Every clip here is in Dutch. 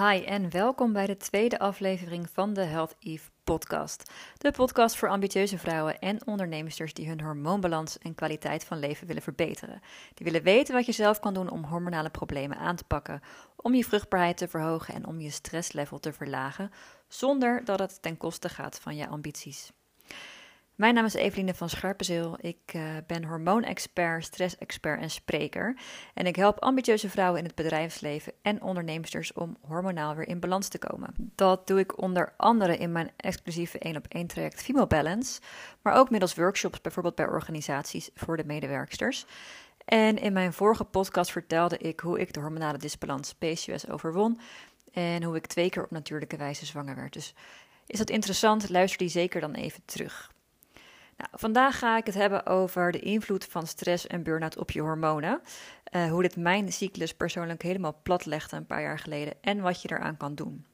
Hi en welkom bij de tweede aflevering van de Health Eve podcast. De podcast voor ambitieuze vrouwen en ondernemers die hun hormoonbalans en kwaliteit van leven willen verbeteren. Die willen weten wat je zelf kan doen om hormonale problemen aan te pakken, om je vruchtbaarheid te verhogen en om je stresslevel te verlagen, zonder dat het ten koste gaat van je ambities. Mijn naam is Eveline van Scherpenzeel. Ik uh, ben hormoonexpert, stressexpert en spreker. En ik help ambitieuze vrouwen in het bedrijfsleven en ondernemers om hormonaal weer in balans te komen. Dat doe ik onder andere in mijn exclusieve 1 op 1 traject Female Balance, maar ook middels workshops bijvoorbeeld bij organisaties voor de medewerksters. En in mijn vorige podcast vertelde ik hoe ik de hormonale disbalans PCOS overwon en hoe ik twee keer op natuurlijke wijze zwanger werd. Dus is dat interessant? Luister die zeker dan even terug. Nou, vandaag ga ik het hebben over de invloed van stress en burn-out op je hormonen. Uh, hoe dit mijn cyclus persoonlijk helemaal plat legde een paar jaar geleden en wat je eraan kan doen.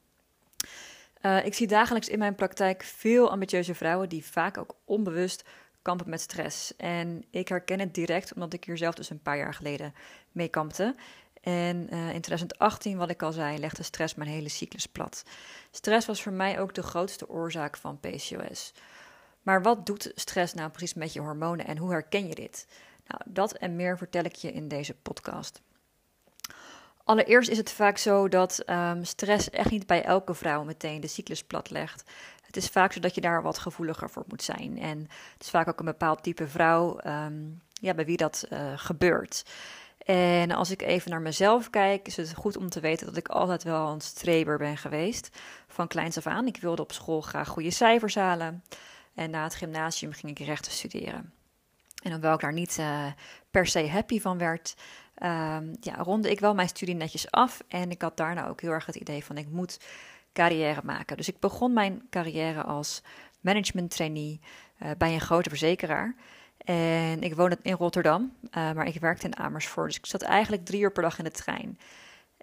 Uh, ik zie dagelijks in mijn praktijk veel ambitieuze vrouwen die vaak ook onbewust kampen met stress. En ik herken het direct omdat ik hier zelf dus een paar jaar geleden mee kampte. En uh, in 2018, wat ik al zei, legde stress mijn hele cyclus plat. Stress was voor mij ook de grootste oorzaak van PCOS. Maar wat doet stress nou precies met je hormonen en hoe herken je dit? Nou, dat en meer vertel ik je in deze podcast. Allereerst is het vaak zo dat um, stress echt niet bij elke vrouw meteen de cyclus platlegt. Het is vaak zo dat je daar wat gevoeliger voor moet zijn. En het is vaak ook een bepaald type vrouw um, ja, bij wie dat uh, gebeurt. En als ik even naar mezelf kijk, is het goed om te weten dat ik altijd wel een streber ben geweest. Van kleins af aan. Ik wilde op school graag goede cijfers halen. En na het gymnasium ging ik rechten studeren. En hoewel ik daar niet uh, per se happy van werd, uh, ja, ronde ik wel mijn studie netjes af. En ik had daarna ook heel erg het idee van ik moet carrière maken. Dus ik begon mijn carrière als management trainee uh, bij een grote verzekeraar. En ik woonde in Rotterdam, uh, maar ik werkte in Amersfoort. Dus ik zat eigenlijk drie uur per dag in de trein.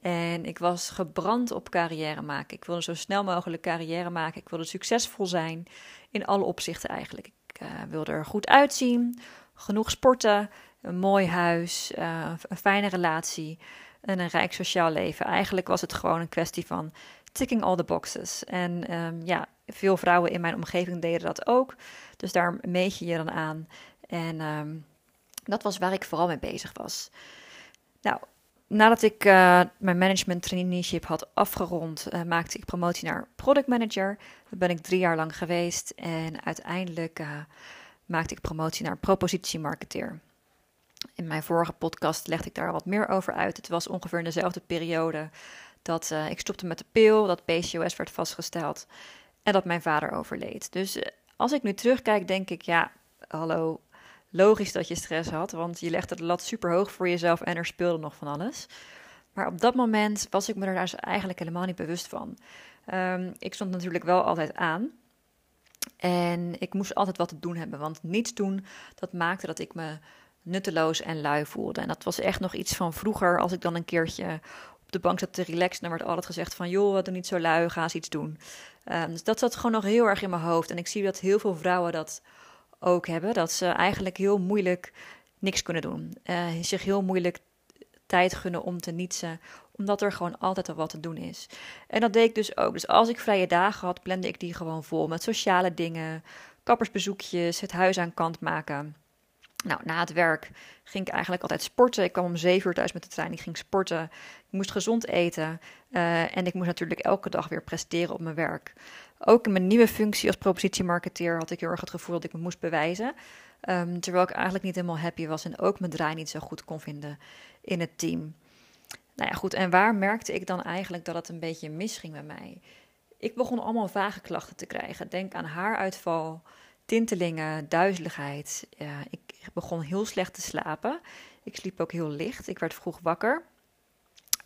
En ik was gebrand op carrière maken. Ik wilde zo snel mogelijk carrière maken. Ik wilde succesvol zijn in alle opzichten eigenlijk. Ik uh, wilde er goed uitzien, genoeg sporten, een mooi huis, uh, een fijne relatie en een rijk sociaal leven. Eigenlijk was het gewoon een kwestie van ticking all the boxes. En um, ja, veel vrouwen in mijn omgeving deden dat ook. Dus daar meet je je dan aan. En um, dat was waar ik vooral mee bezig was. Nou, nadat ik uh, mijn management traineeship had afgerond, uh, maakte ik promotie naar product manager. Dat ben ik drie jaar lang geweest. En uiteindelijk uh, maakte ik promotie naar propositiemarketeer. In mijn vorige podcast legde ik daar wat meer over uit. Het was ongeveer in dezelfde periode dat ik stopte met de pil, dat PCOS werd vastgesteld en dat mijn vader overleed. Dus als ik nu terugkijk, denk ik, ja, hallo, logisch dat je stress had, want je legde de lat super hoog voor jezelf en er speelde nog van alles. Maar op dat moment was ik me er dus eigenlijk helemaal niet bewust van. Um, ik stond natuurlijk wel altijd aan. En ik moest altijd wat te doen hebben, want niets doen, dat maakte dat ik me nutteloos en lui voelde. En dat was echt nog iets van vroeger, als ik dan een keertje op de bank zat te relaxen, dan werd altijd gezegd van, joh, doe niet zo lui, ga eens iets doen. Um, dus dat zat gewoon nog heel erg in mijn hoofd. En ik zie dat heel veel vrouwen dat ook hebben. Dat ze eigenlijk heel moeilijk niks kunnen doen. Uh, zich heel moeilijk tijd gunnen om te nietsen, omdat er gewoon altijd al wat te doen is. En dat deed ik dus ook. Dus als ik vrije dagen had, plande ik die gewoon vol met sociale dingen, kappersbezoekjes, het huis aan kant maken. Nou, na het werk ging ik eigenlijk altijd sporten. Ik kwam om zeven uur thuis met de trein. Ik ging sporten. Ik moest gezond eten. Uh, en ik moest natuurlijk elke dag weer presteren op mijn werk. Ook in mijn nieuwe functie als propositiemarketeer had ik heel erg het gevoel dat ik me moest bewijzen. Um, terwijl ik eigenlijk niet helemaal happy was en ook mijn draai niet zo goed kon vinden in het team. Nou ja, goed. En waar merkte ik dan eigenlijk dat het een beetje misging bij mij? Ik begon allemaal vage klachten te krijgen. Denk aan haaruitval, tintelingen, duizeligheid. Ja, ik begon heel slecht te slapen. Ik sliep ook heel licht. Ik werd vroeg wakker.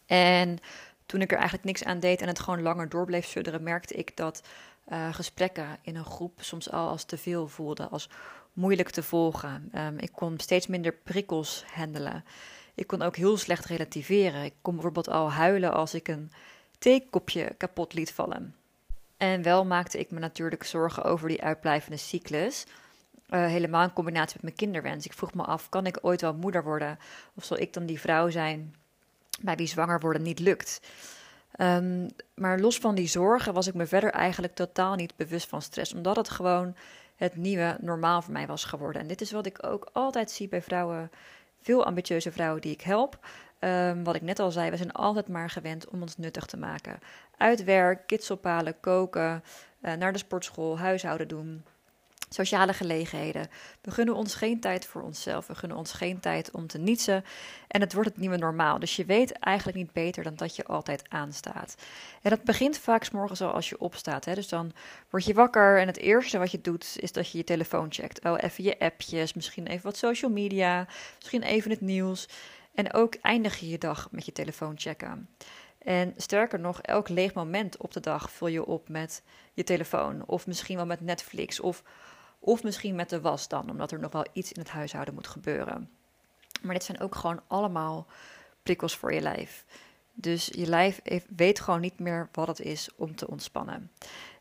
En toen ik er eigenlijk niks aan deed en het gewoon langer door bleef sudderen, merkte ik dat uh, gesprekken in een groep soms al als te veel voelden, als moeilijk te volgen. Um, ik kon steeds minder prikkels handelen. Ik kon ook heel slecht relativeren. Ik kon bijvoorbeeld al huilen als ik een theekopje kapot liet vallen. En wel maakte ik me natuurlijk zorgen over die uitblijvende cyclus. Uh, helemaal in combinatie met mijn kinderwens. Ik vroeg me af: kan ik ooit wel moeder worden? Of zal ik dan die vrouw zijn bij wie zwanger worden niet lukt? Ehm, maar los van die zorgen was ik me verder eigenlijk totaal niet bewust van stress, omdat het gewoon het nieuwe normaal voor mij was geworden. En dit is wat ik ook altijd zie bij vrouwen, veel ambitieuze vrouwen die ik help. Ehm, wat ik net al zei, we zijn altijd maar gewend om ons nuttig te maken. Uit werk, kids ophalen, koken, uh, naar de sportschool, huishouden doen sociale gelegenheden. We gunnen ons geen tijd voor onszelf. We gunnen ons geen tijd om te nietsen. En het wordt het nieuwe normaal. Dus je weet eigenlijk niet beter dan dat je altijd aanstaat. En dat begint vaak s morgens al als je opstaat. Hè? Dus dan word je wakker en het eerste wat je doet is dat je je telefoon checkt. Oh, even je appjes, misschien even wat social media, misschien even het nieuws. En ook eindig je je dag met je telefoon checken. En sterker nog, elk leeg moment op de dag vul je op met je telefoon. Of misschien wel met Netflix. Of of misschien met de was dan, omdat er nog wel iets in het huishouden moet gebeuren. Maar dit zijn ook gewoon allemaal prikkels voor je lijf. Dus je lijf weet gewoon niet meer wat het is om te ontspannen.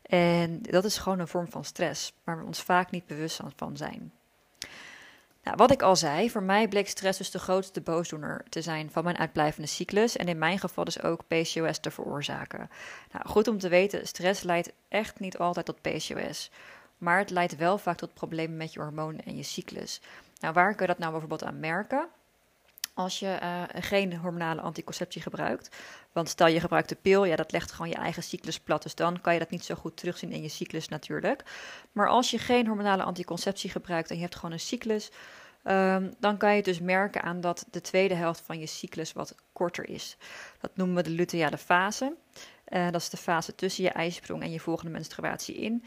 En dat is gewoon een vorm van stress, waar we ons vaak niet bewust van zijn. Nou, wat ik al zei, voor mij bleek stress dus de grootste boosdoener te zijn van mijn uitblijvende cyclus. En in mijn geval dus ook PCOS te veroorzaken. Nou, goed om te weten, stress leidt echt niet altijd tot PCOS. Maar het leidt wel vaak tot problemen met je hormonen en je cyclus. Nou, waar kun je dat nou bijvoorbeeld aan merken? Als je uh, geen hormonale anticonceptie gebruikt. Want stel je gebruikt de pil, ja, dat legt gewoon je eigen cyclus plat. Dus dan kan je dat niet zo goed terugzien in je cyclus natuurlijk. Maar als je geen hormonale anticonceptie gebruikt en je hebt gewoon een cyclus. Um, dan kan je dus merken aan dat de tweede helft van je cyclus wat korter is. Dat noemen we de luteale fase. Uh, dat is de fase tussen je ijsprong en je volgende menstruatie in.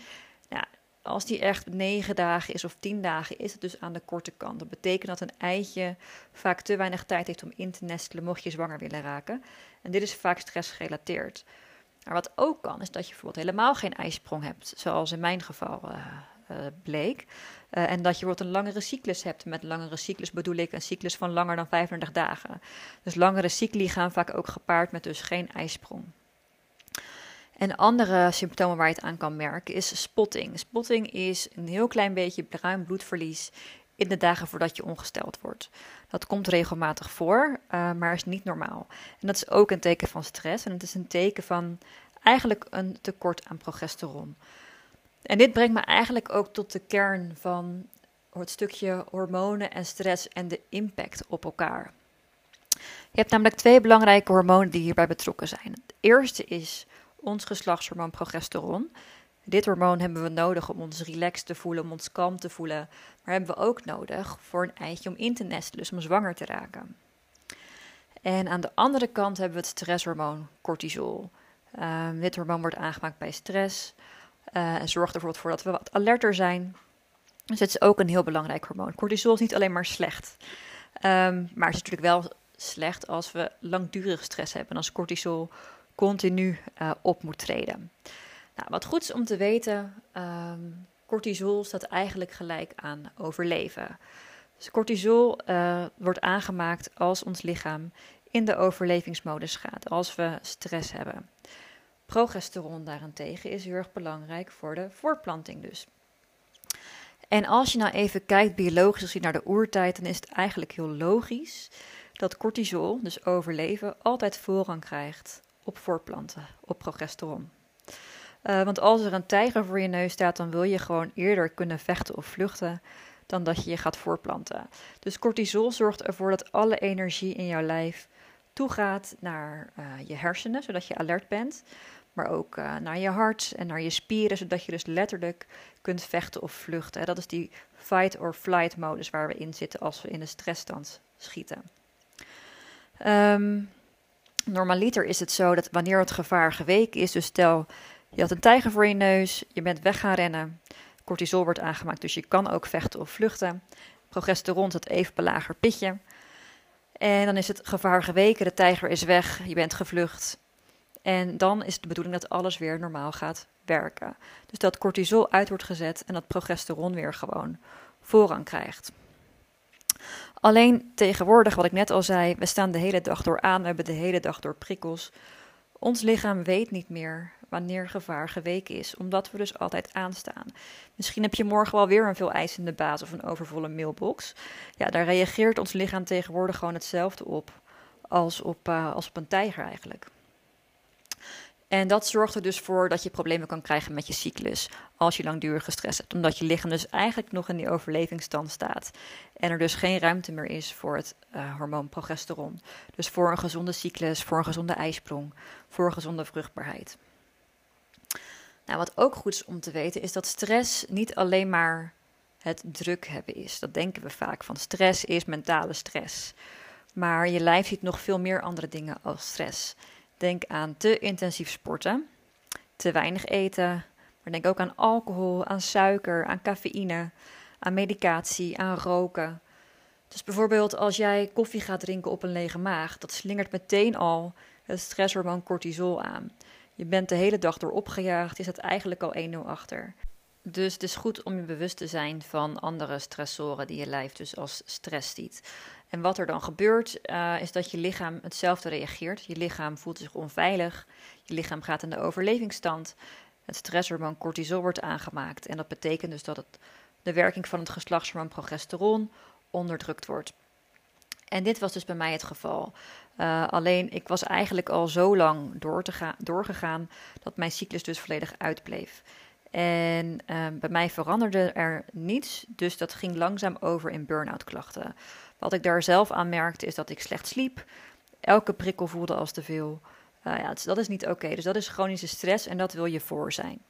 Nou, als die echt negen dagen is of tien dagen, is het dus aan de korte kant. Dat betekent dat een eitje vaak te weinig tijd heeft om in te nestelen, mocht je zwanger willen raken. En dit is vaak stressgerelateerd. Maar wat ook kan, is dat je bijvoorbeeld helemaal geen ijsprong hebt, zoals in mijn geval uh, uh, bleek. Uh, en dat je bijvoorbeeld een langere cyclus hebt. Met langere cyclus bedoel ik een cyclus van langer dan 35 dagen. Dus langere cycli gaan vaak ook gepaard met dus geen ijsprong. En andere symptomen waar je het aan kan merken is spotting. Spotting is een heel klein beetje bruin bloedverlies in de dagen voordat je ongesteld wordt. Dat komt regelmatig voor, uh, maar is niet normaal. En dat is ook een teken van stress en het is een teken van eigenlijk een tekort aan progesteron. En dit brengt me eigenlijk ook tot de kern van het stukje hormonen en stress en de impact op elkaar. Je hebt namelijk twee belangrijke hormonen die hierbij betrokken zijn. Het eerste is ons geslachtshormoon progesteron. Dit hormoon hebben we nodig om ons relaxed te voelen, om ons kalm te voelen. Maar hebben we ook nodig voor een eitje om in te nestelen, dus om zwanger te raken. En aan de andere kant hebben we het stresshormoon cortisol. Um, dit hormoon wordt aangemaakt bij stress uh, en zorgt ervoor dat we wat alerter zijn. Dus het is ook een heel belangrijk hormoon. Cortisol is niet alleen maar slecht, um, maar het is natuurlijk wel slecht als we langdurig stress hebben. En als cortisol continu uh, op moet treden. Nou, wat goed is om te weten, um, cortisol staat eigenlijk gelijk aan overleven. Dus cortisol uh, wordt aangemaakt als ons lichaam in de overlevingsmodus gaat, als we stress hebben. Progesteron daarentegen is heel erg belangrijk voor de voortplanting dus. En als je nou even kijkt biologisch gezien naar de oertijd, dan is het eigenlijk heel logisch dat cortisol, dus overleven, altijd voorrang krijgt op voortplanten, op progesteron. Uh, want als er een tijger voor je neus staat, dan wil je gewoon eerder kunnen vechten of vluchten dan dat je je gaat voortplanten. Dus cortisol zorgt ervoor dat alle energie in jouw lijf toegaat naar uh, je hersenen, zodat je alert bent. Maar ook uh, naar je hart en naar je spieren, zodat je dus letterlijk kunt vechten of vluchten. Dat is die fight or flight modus waar we in zitten als we in de stressstand schieten. Um, Normaliter is het zo dat wanneer het gevaar geweken is, dus stel je had een tijger voor je neus, je bent weg gaan rennen, cortisol wordt aangemaakt, dus je kan ook vechten of vluchten. Progesteron zat even een lager pitje. En dan is het gevaar geweken, de tijger is weg, je bent gevlucht. En dan is de bedoeling dat alles weer normaal gaat werken. Dus dat cortisol uit wordt gezet en dat progesteron weer gewoon voorrang krijgt. Alleen tegenwoordig, wat ik net al zei, we staan de hele dag door aan, we hebben de hele dag door prikkels. Ons lichaam weet niet meer wanneer gevaar geweken is, omdat we dus altijd aanstaan. Misschien heb je morgen wel weer een veel eisende baas of een overvolle mailbox. Ja, daar reageert ons lichaam tegenwoordig gewoon hetzelfde op als op, uh, als op een tijger eigenlijk. En dat zorgt er dus voor dat je problemen kan krijgen met je cyclus als je langdurige stress hebt, omdat je lichaam dus eigenlijk nog in die overlevingsstand staat en er dus geen ruimte meer is voor het uh, hormoon progesteron. Dus voor een gezonde cyclus, voor een gezonde ijsprong, voor een gezonde vruchtbaarheid. Nou, wat ook goed is om te weten is dat stress niet alleen maar het druk hebben is. Dat denken we vaak van stress is mentale stress. Maar je lijf ziet nog veel meer andere dingen als stress. Denk aan te intensief sporten, te weinig eten, maar denk ook aan alcohol, aan suiker, aan cafeïne, aan medicatie, aan roken. Dus bijvoorbeeld als jij koffie gaat drinken op een lege maag, dat slingert meteen al het stresshormoon cortisol aan. Je bent de hele dag door opgejaagd, je staat eigenlijk al 1-0 achter. Dus het is goed om je bewust te zijn van andere stressoren die je lijf dus als stress ziet. En wat er dan gebeurt, uh, is dat je lichaam hetzelfde reageert. Je lichaam voelt zich onveilig, je lichaam gaat in de overlevingsstand. Het stresshormoon cortisol wordt aangemaakt. En dat betekent dus dat het, de werking van het geslachtshormoon progesteron onderdrukt wordt. En dit was dus bij mij het geval. Uh, alleen ik was eigenlijk al zo lang door te gaan, doorgegaan dat mijn cyclus dus volledig uitbleef. En uh, bij mij veranderde er niets, dus dat ging langzaam over in burn-out klachten. Wat ik daar zelf aan merkte is dat ik slecht sliep, elke prikkel voelde als te veel. Uh, ja, dat is niet oké. Dus dat is chronische stress en dat wil je voor zijn.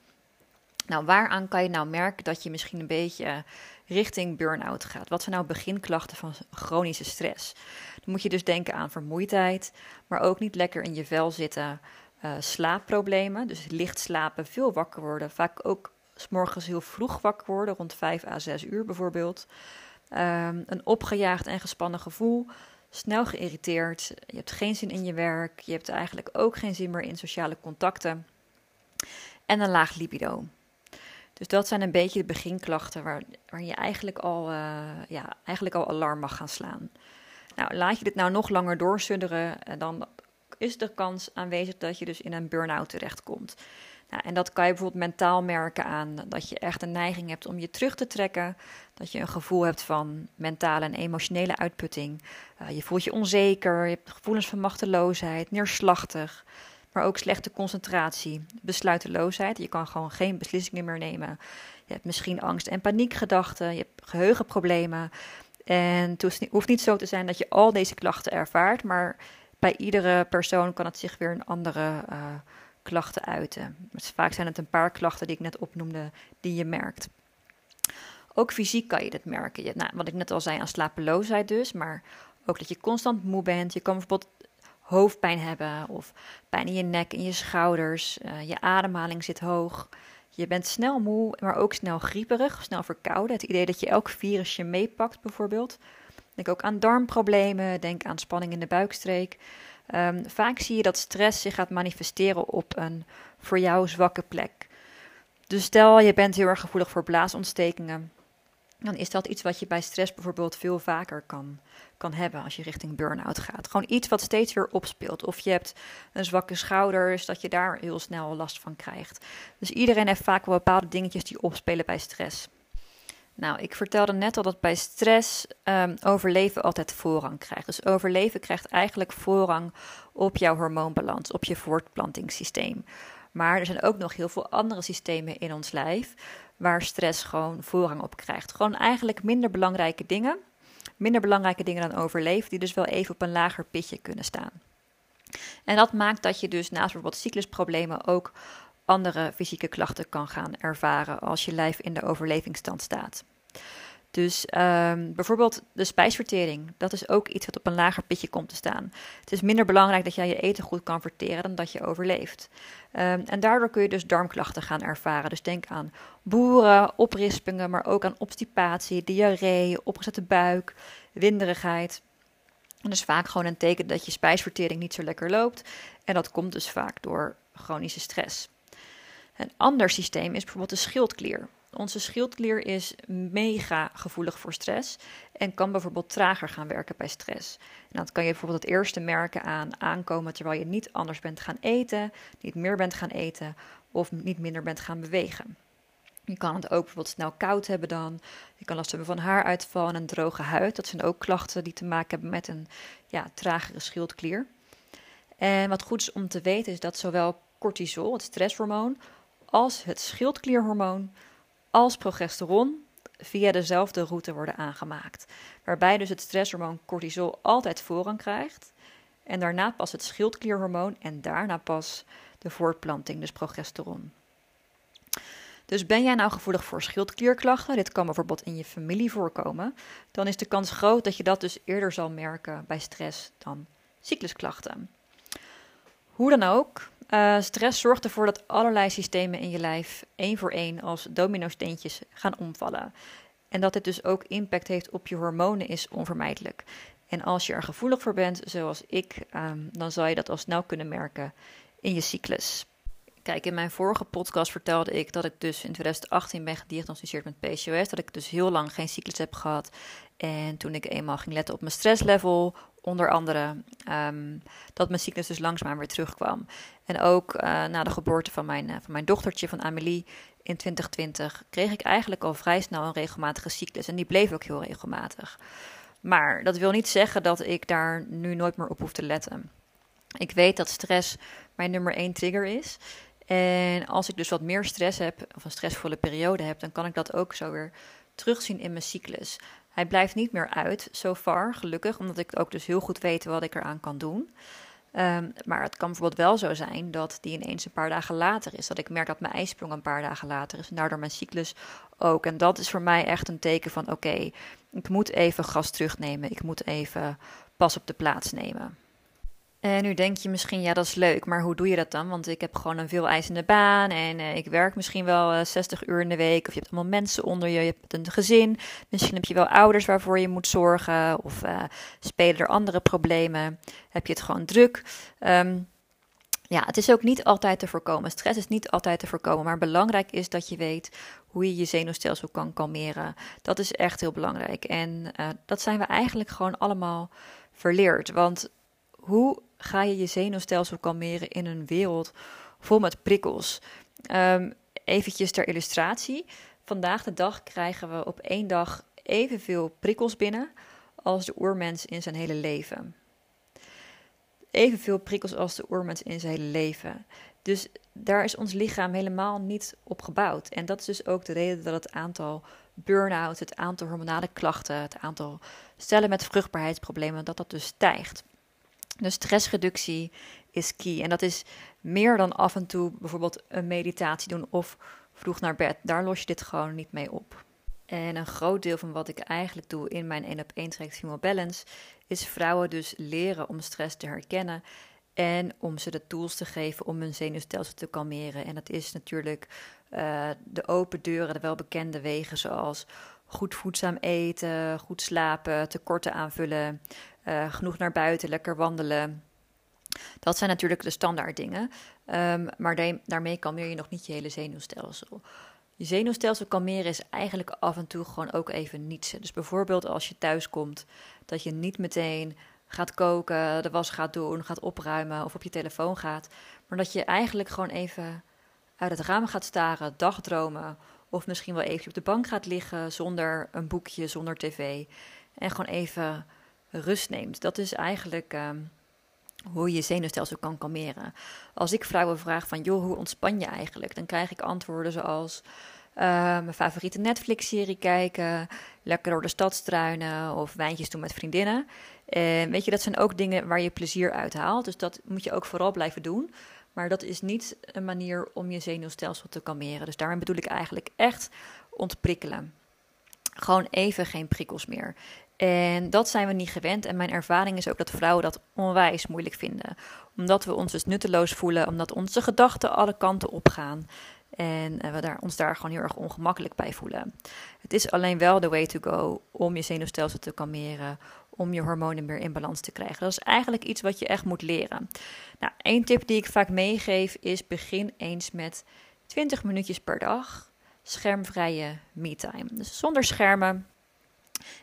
Nou, waaraan kan je nou merken dat je misschien een beetje richting burn-out gaat? Wat zijn nou beginklachten van chronische stress? Dan moet je dus denken aan vermoeidheid, maar ook niet lekker in je vel zitten. Uh, slaapproblemen, dus licht slapen, veel wakker worden. Vaak ook s morgens heel vroeg wakker worden, rond 5 à 6 uur bijvoorbeeld. Um, een opgejaagd en gespannen gevoel, snel geïrriteerd, je hebt geen zin in je werk, je hebt eigenlijk ook geen zin meer in sociale contacten en een laag libido. Dus dat zijn een beetje de beginklachten waar, waar je eigenlijk al, uh, ja, eigenlijk al alarm mag gaan slaan. Nou, laat je dit nou nog langer doorsudderen, dan is de kans aanwezig dat je dus in een burn-out terechtkomt. Nou, en dat kan je bijvoorbeeld mentaal merken aan dat je echt een neiging hebt om je terug te trekken. Dat je een gevoel hebt van mentale en emotionele uitputting. Uh, je voelt je onzeker, je hebt gevoelens van machteloosheid, neerslachtig. Maar ook slechte concentratie, besluiteloosheid. Je kan gewoon geen beslissingen meer nemen. Je hebt misschien angst- en paniekgedachten. Je hebt geheugenproblemen. En het hoeft niet zo te zijn dat je al deze klachten ervaart. Maar bij iedere persoon kan het zich weer een andere uh, klachten uiten. Dus vaak zijn het een paar klachten die ik net opnoemde, die je merkt. Ook fysiek kan je dit merken. Je, nou, wat ik net al zei aan slapeloosheid dus, maar ook dat je constant moe bent. Je kan bijvoorbeeld hoofdpijn hebben of pijn in je nek, in je schouders. Uh, je ademhaling zit hoog. Je bent snel moe, maar ook snel grieperig, snel verkouden. Het idee dat je elk virusje meepakt bijvoorbeeld. Denk ook aan darmproblemen, denk aan spanning in de buikstreek. Um, vaak zie je dat stress zich gaat manifesteren op een voor jou zwakke plek. Dus stel je bent heel erg gevoelig voor blaasontstekingen, dan is dat iets wat je bij stress bijvoorbeeld veel vaker kan, kan hebben als je richting burn-out gaat. Gewoon iets wat steeds weer opspeelt. Of je hebt een zwakke schouders, dat je daar heel snel last van krijgt. Dus iedereen heeft vaak wel bepaalde dingetjes die opspelen bij stress. Nou, ik vertelde net al dat bij stress um, overleven altijd voorrang krijgt. Dus overleven krijgt eigenlijk voorrang op jouw hormoonbalans, op je voortplantingssysteem. Maar er zijn ook nog heel veel andere systemen in ons lijf waar stress gewoon voorrang op krijgt. Gewoon eigenlijk minder belangrijke dingen. Minder belangrijke dingen dan overleven, die dus wel even op een lager pitje kunnen staan. En dat maakt dat je dus naast bijvoorbeeld cyclusproblemen ook andere fysieke klachten kan gaan ervaren als je lijf in de overlevingsstand staat. Dus um, bijvoorbeeld de spijsvertering, dat is ook iets wat op een lager pitje komt te staan. Het is minder belangrijk dat jij je eten goed kan verteren dan dat je overleeft. Um, en daardoor kun je dus darmklachten gaan ervaren. Dus denk aan boeren, oprispingen, maar ook aan obstipatie, diarree, opgezette buik, winderigheid. En dat is vaak gewoon een teken dat je spijsvertering niet zo lekker loopt. En dat komt dus vaak door chronische stress. Een ander systeem is bijvoorbeeld de schildklier. Onze schildklier is mega gevoelig voor stress en kan bijvoorbeeld trager gaan werken bij stress. En dat kan je bijvoorbeeld het eerste merken aan aankomen terwijl je niet anders bent gaan eten, niet meer bent gaan eten of niet minder bent gaan bewegen. Je kan het ook bijvoorbeeld snel koud hebben dan. Je kan last hebben van haaruitval en een droge huid. Dat zijn ook klachten die te maken hebben met een ja, tragere schildklier. En wat goed is om te weten is dat zowel cortisol, het stresshormoon, als het schildklierhormoon, als progesteron via dezelfde route worden aangemaakt. Waarbij dus het stresshormoon cortisol altijd voorrang krijgt. En daarna pas het schildklierhormoon en daarna pas de voortplanting, dus progesteron. Dus ben jij nou gevoelig voor schildklierklachten, dit kan bijvoorbeeld in je familie voorkomen, dan is de kans groot dat je dat dus eerder zal merken bij stress dan cyclusklachten. Hoe dan ook, uh, stress zorgt ervoor dat allerlei systemen in je lijf één voor één als domino-steentjes gaan omvallen. En dat dit dus ook impact heeft op je hormonen is onvermijdelijk. En als je er gevoelig voor bent, zoals ik, um, dan zal je dat al snel kunnen merken in je cyclus. Kijk, in mijn vorige podcast vertelde ik dat ik dus in 2018 ben gediagnosticeerd met PCOS. Dat ik dus heel lang geen cyclus heb gehad. En toen ik eenmaal ging letten op mijn stresslevel, onder andere, um, dat mijn cyclus dus langzaam weer terugkwam. En ook uh, na de geboorte van mijn, uh, van mijn dochtertje, van Amelie, in 2020, kreeg ik eigenlijk al vrij snel een regelmatige cyclus. En die bleef ook heel regelmatig. Maar dat wil niet zeggen dat ik daar nu nooit meer op hoef te letten. Ik weet dat stress mijn nummer één trigger is. En als ik dus wat meer stress heb, of een stressvolle periode heb, dan kan ik dat ook zo weer terugzien in mijn cyclus. Hij blijft niet meer uit, so far, gelukkig, omdat ik ook dus heel goed weet wat ik eraan kan doen. Um, maar het kan bijvoorbeeld wel zo zijn dat die ineens een paar dagen later is. Dat ik merk dat mijn ijsprong een paar dagen later is. En daardoor mijn cyclus ook. En dat is voor mij echt een teken van: oké, ik moet even gas terugnemen. Ik moet even pas op de plaats nemen. En nu denk je misschien, ja, dat is leuk, maar hoe doe je dat dan? Want ik heb gewoon een veel eisende baan en uh, ik werk misschien wel uh, eh, 60 uur in de week. Of je hebt allemaal mensen onder je, je hebt een gezin. Misschien heb je wel ouders waarvoor je moet zorgen. Of uh, spelen er andere problemen. Heb je het gewoon druk. Um, ja, het is ook niet altijd te voorkomen. Stress is niet altijd te voorkomen. Maar belangrijk is dat je weet hoe je je zenuwstelsel kan kalmeren. Dat is echt heel belangrijk. En dat zijn we eigenlijk gewoon allemaal verleerd. Want hoe ga je je zenuwstelsel kalmeren in een wereld vol met prikkels? Um, eventjes ter illustratie. Vandaag de dag krijgen we op één dag evenveel prikkels binnen als de oermens in zijn hele leven. Evenveel prikkels als de oermens in zijn hele leven. Dus daar is ons lichaam helemaal niet op gebouwd. En dat is dus ook de reden dat het aantal burn-out, het aantal hormonale klachten, het aantal stellen met vruchtbaarheidsproblemen, dat dat dus stijgt. Dus stressreductie is key. En dat is meer dan af en toe bijvoorbeeld een meditatie doen of vroeg naar bed. Daar los je dit gewoon niet mee op. En een groot deel van wat ik eigenlijk doe in mijn 1 op 1 traject Female Balance is vrouwen dus leren om stress te herkennen en om ze de tools te geven om hun zenuwstelsel te kalmeren. En dat is natuurlijk uh, de open deuren, de welbekende wegen zoals goed voedzaam eten, goed slapen, tekorten aanvullen, uh, genoeg naar buiten, lekker wandelen. Dat zijn natuurlijk de standaard dingen. Um, maar daarmee kalmeer je nog niet je hele zenuwstelsel. Je zenuwstelsel kalmeren is eigenlijk af en toe gewoon ook even niets. Dus bijvoorbeeld als je thuis komt, dat je niet meteen gaat koken, de was gaat doen, gaat opruimen of op je telefoon gaat. Maar dat je eigenlijk gewoon even uit het raam gaat staren, dagdromen. Of misschien wel even op de bank gaat liggen zonder een boekje, zonder tv. En gewoon even rust neemt. Dat is eigenlijk uh, hoe je je zenuwstelsel kan kalmeren. Als ik vrouwen vraag van, joh, hoe ontspan je eigenlijk? Dan krijg ik antwoorden zoals... Uh, mijn favoriete Netflix-serie kijken, lekker door de stad struinen of wijntjes doen met vriendinnen. En weet je, dat zijn ook dingen waar je plezier uit haalt. Dus dat moet je ook vooral blijven doen. Maar dat is niet een manier om je zenuwstelsel te kalmeren. Dus daarom bedoel ik eigenlijk echt ontprikkelen. Gewoon even geen prikkels meer. En dat zijn we niet gewend. En mijn ervaring is ook dat vrouwen dat onwijs moeilijk vinden. Omdat we ons dus nutteloos voelen, omdat onze gedachten alle kanten opgaan. En eh, we daar, ons daar gewoon heel erg ongemakkelijk bij voelen. Het is alleen wel de way to go om je zenuwstelsel te kalmeren, om je hormonen meer in balans te krijgen. Dat is eigenlijk iets wat je echt moet leren. Nou, één tip die ik vaak meegeef is: begin eens met 20 minuutjes per dag schermvrije me-time. Dus zonder schermen,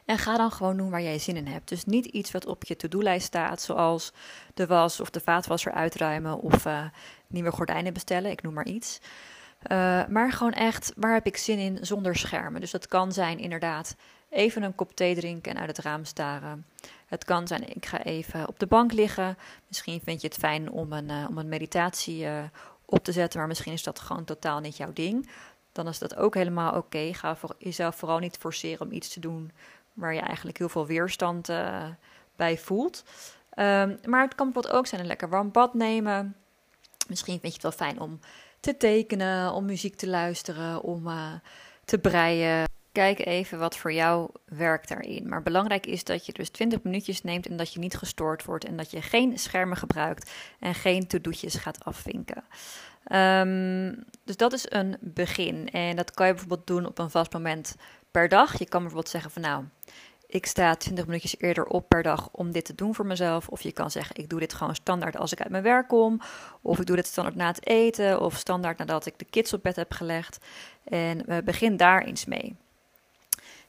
en ga dan gewoon doen waar jij zin in hebt. Dus niet iets wat op je to-do-lijst staat, zoals de was of de vaatwasser uitruimen of uh, nieuwe gordijnen bestellen, ik noem maar iets. Uh, maar gewoon echt, waar heb ik zin in zonder schermen? Dus dat kan zijn inderdaad even een kop thee drinken en uit het raam staren. Het kan zijn, ik ga even op de bank liggen. Misschien vind je het fijn om een, uh, om een meditatie op te zetten, maar misschien is dat gewoon totaal niet jouw ding. Dan is dat ook helemaal oké. Ga voor jezelf vooral niet forceren om iets te doen waar je eigenlijk heel veel weerstand bij voelt. Um, maar het kan bijvoorbeeld ook zijn een lekker warm bad nemen. Misschien vind je het wel fijn om te tekenen, om muziek te luisteren, om uh, te breien. Kijk even wat voor jou werkt daarin. Maar belangrijk is dat je dus 20 minuutjes neemt en dat je niet gestoord wordt en dat je geen schermen gebruikt en geen to-do'tjes gaat afvinken. Um, dus dat is een begin. En dat kan je bijvoorbeeld doen op een vast moment per dag. Je kan bijvoorbeeld zeggen van nou, ik sta 20 minuutjes eerder op per dag om dit te doen voor mezelf. Of je kan zeggen, ik doe dit gewoon standaard als ik uit mijn werk kom. Of ik doe dit standaard na het eten. Of standaard nadat ik de kids op bed heb gelegd. En begin daar eens mee.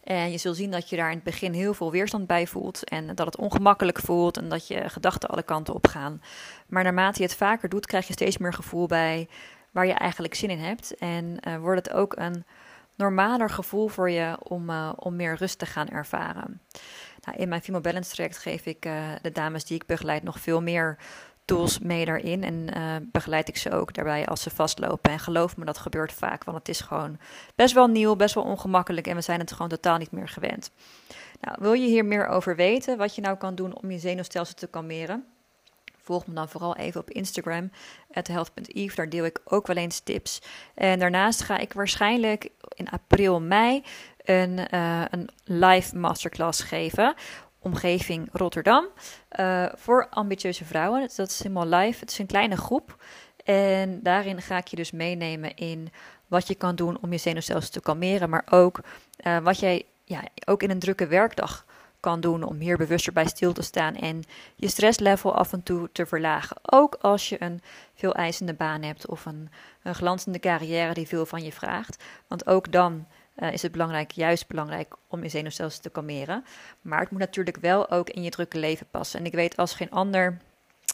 En je zult zien dat je daar in het begin heel veel weerstand bij voelt. En dat het ongemakkelijk voelt en dat je gedachten alle kanten op gaan. Maar naarmate je het vaker doet, krijg je steeds meer gevoel bij waar je eigenlijk zin in hebt. En uh, wordt het ook een normaler gevoel voor je om, uh, om meer rust te gaan ervaren. Nou, in mijn Female Balance traject geef ik uh, de dames die ik begeleid nog veel meer tools mee daarin. En uh, begeleid ik ze ook daarbij als ze vastlopen. En geloof me, dat gebeurt vaak. Want het is gewoon best wel nieuw, best wel ongemakkelijk. En we zijn het gewoon totaal niet meer gewend. Nou, wil je hier meer over weten? Wat je nou kan doen om je zenuwstelsel te kalmeren? Volg me dan vooral even op Instagram, health.eve. Daar deel ik ook wel eens tips. En daarnaast ga ik waarschijnlijk in april, mei een, uh, een live masterclass geven. Omgeving Rotterdam. Uh, voor ambitieuze vrouwen. Dat is helemaal live. Het is een kleine groep. En daarin ga ik je dus meenemen in wat je kan doen om je zenuwstelsel te kalmeren. Maar ook uh, wat jij ja, ook in een drukke werkdag kan doen om hier bewuster bij stil te staan en je stresslevel af en toe te verlagen. Ook als je een veel eisende baan hebt of een, een glanzende carrière die veel van je vraagt. Want ook dan uh, is het belangrijk, juist belangrijk, om je zenuwstelsel te kalmeren. Maar het moet natuurlijk wel ook in je drukke leven passen. En ik weet als geen ander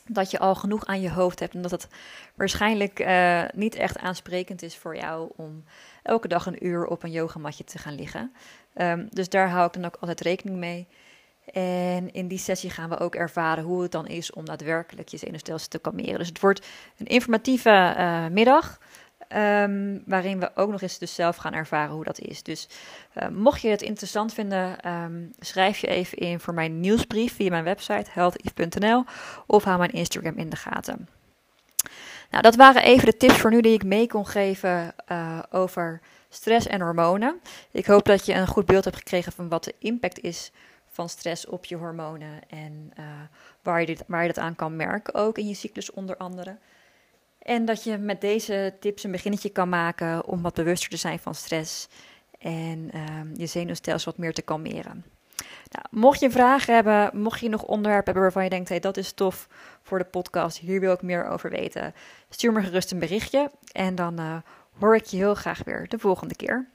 dat je al genoeg aan je hoofd hebt en dat het waarschijnlijk uh, niet echt aansprekend is voor jou om elke dag een uur op een yogamatje te gaan liggen. Um, dus daar hou ik dan ook altijd rekening mee. En in die sessie gaan we ook ervaren hoe het dan is om daadwerkelijk je zenuwstelsel te kalmeren. Dus het wordt een informatieve uh, middag. Um, waarin we ook nog eens dus zelf gaan ervaren hoe dat is. Dus uh, mocht je het interessant vinden, um, schrijf je even in voor mijn nieuwsbrief via mijn website healthief.nl of hou mijn Instagram in de gaten. Nou, dat waren even de tips voor nu die ik mee kon geven uh, over stress en hormonen. Ik hoop dat je een goed beeld hebt gekregen van wat de impact is van stress op je hormonen en uh, waar, je dit, waar je dat aan kan merken, ook in je cyclus onder andere. En dat je met deze tips een beginnetje kan maken om wat bewuster te zijn van stress en uh, je zenuwstelsel wat meer te kalmeren. Nou, mocht je vragen hebben, mocht je nog onderwerpen hebben waarvan je denkt, hey, dat is tof voor de podcast, hier wil ik meer over weten, stuur me gerust een berichtje en dan uh, hoor ik je heel graag weer de volgende keer.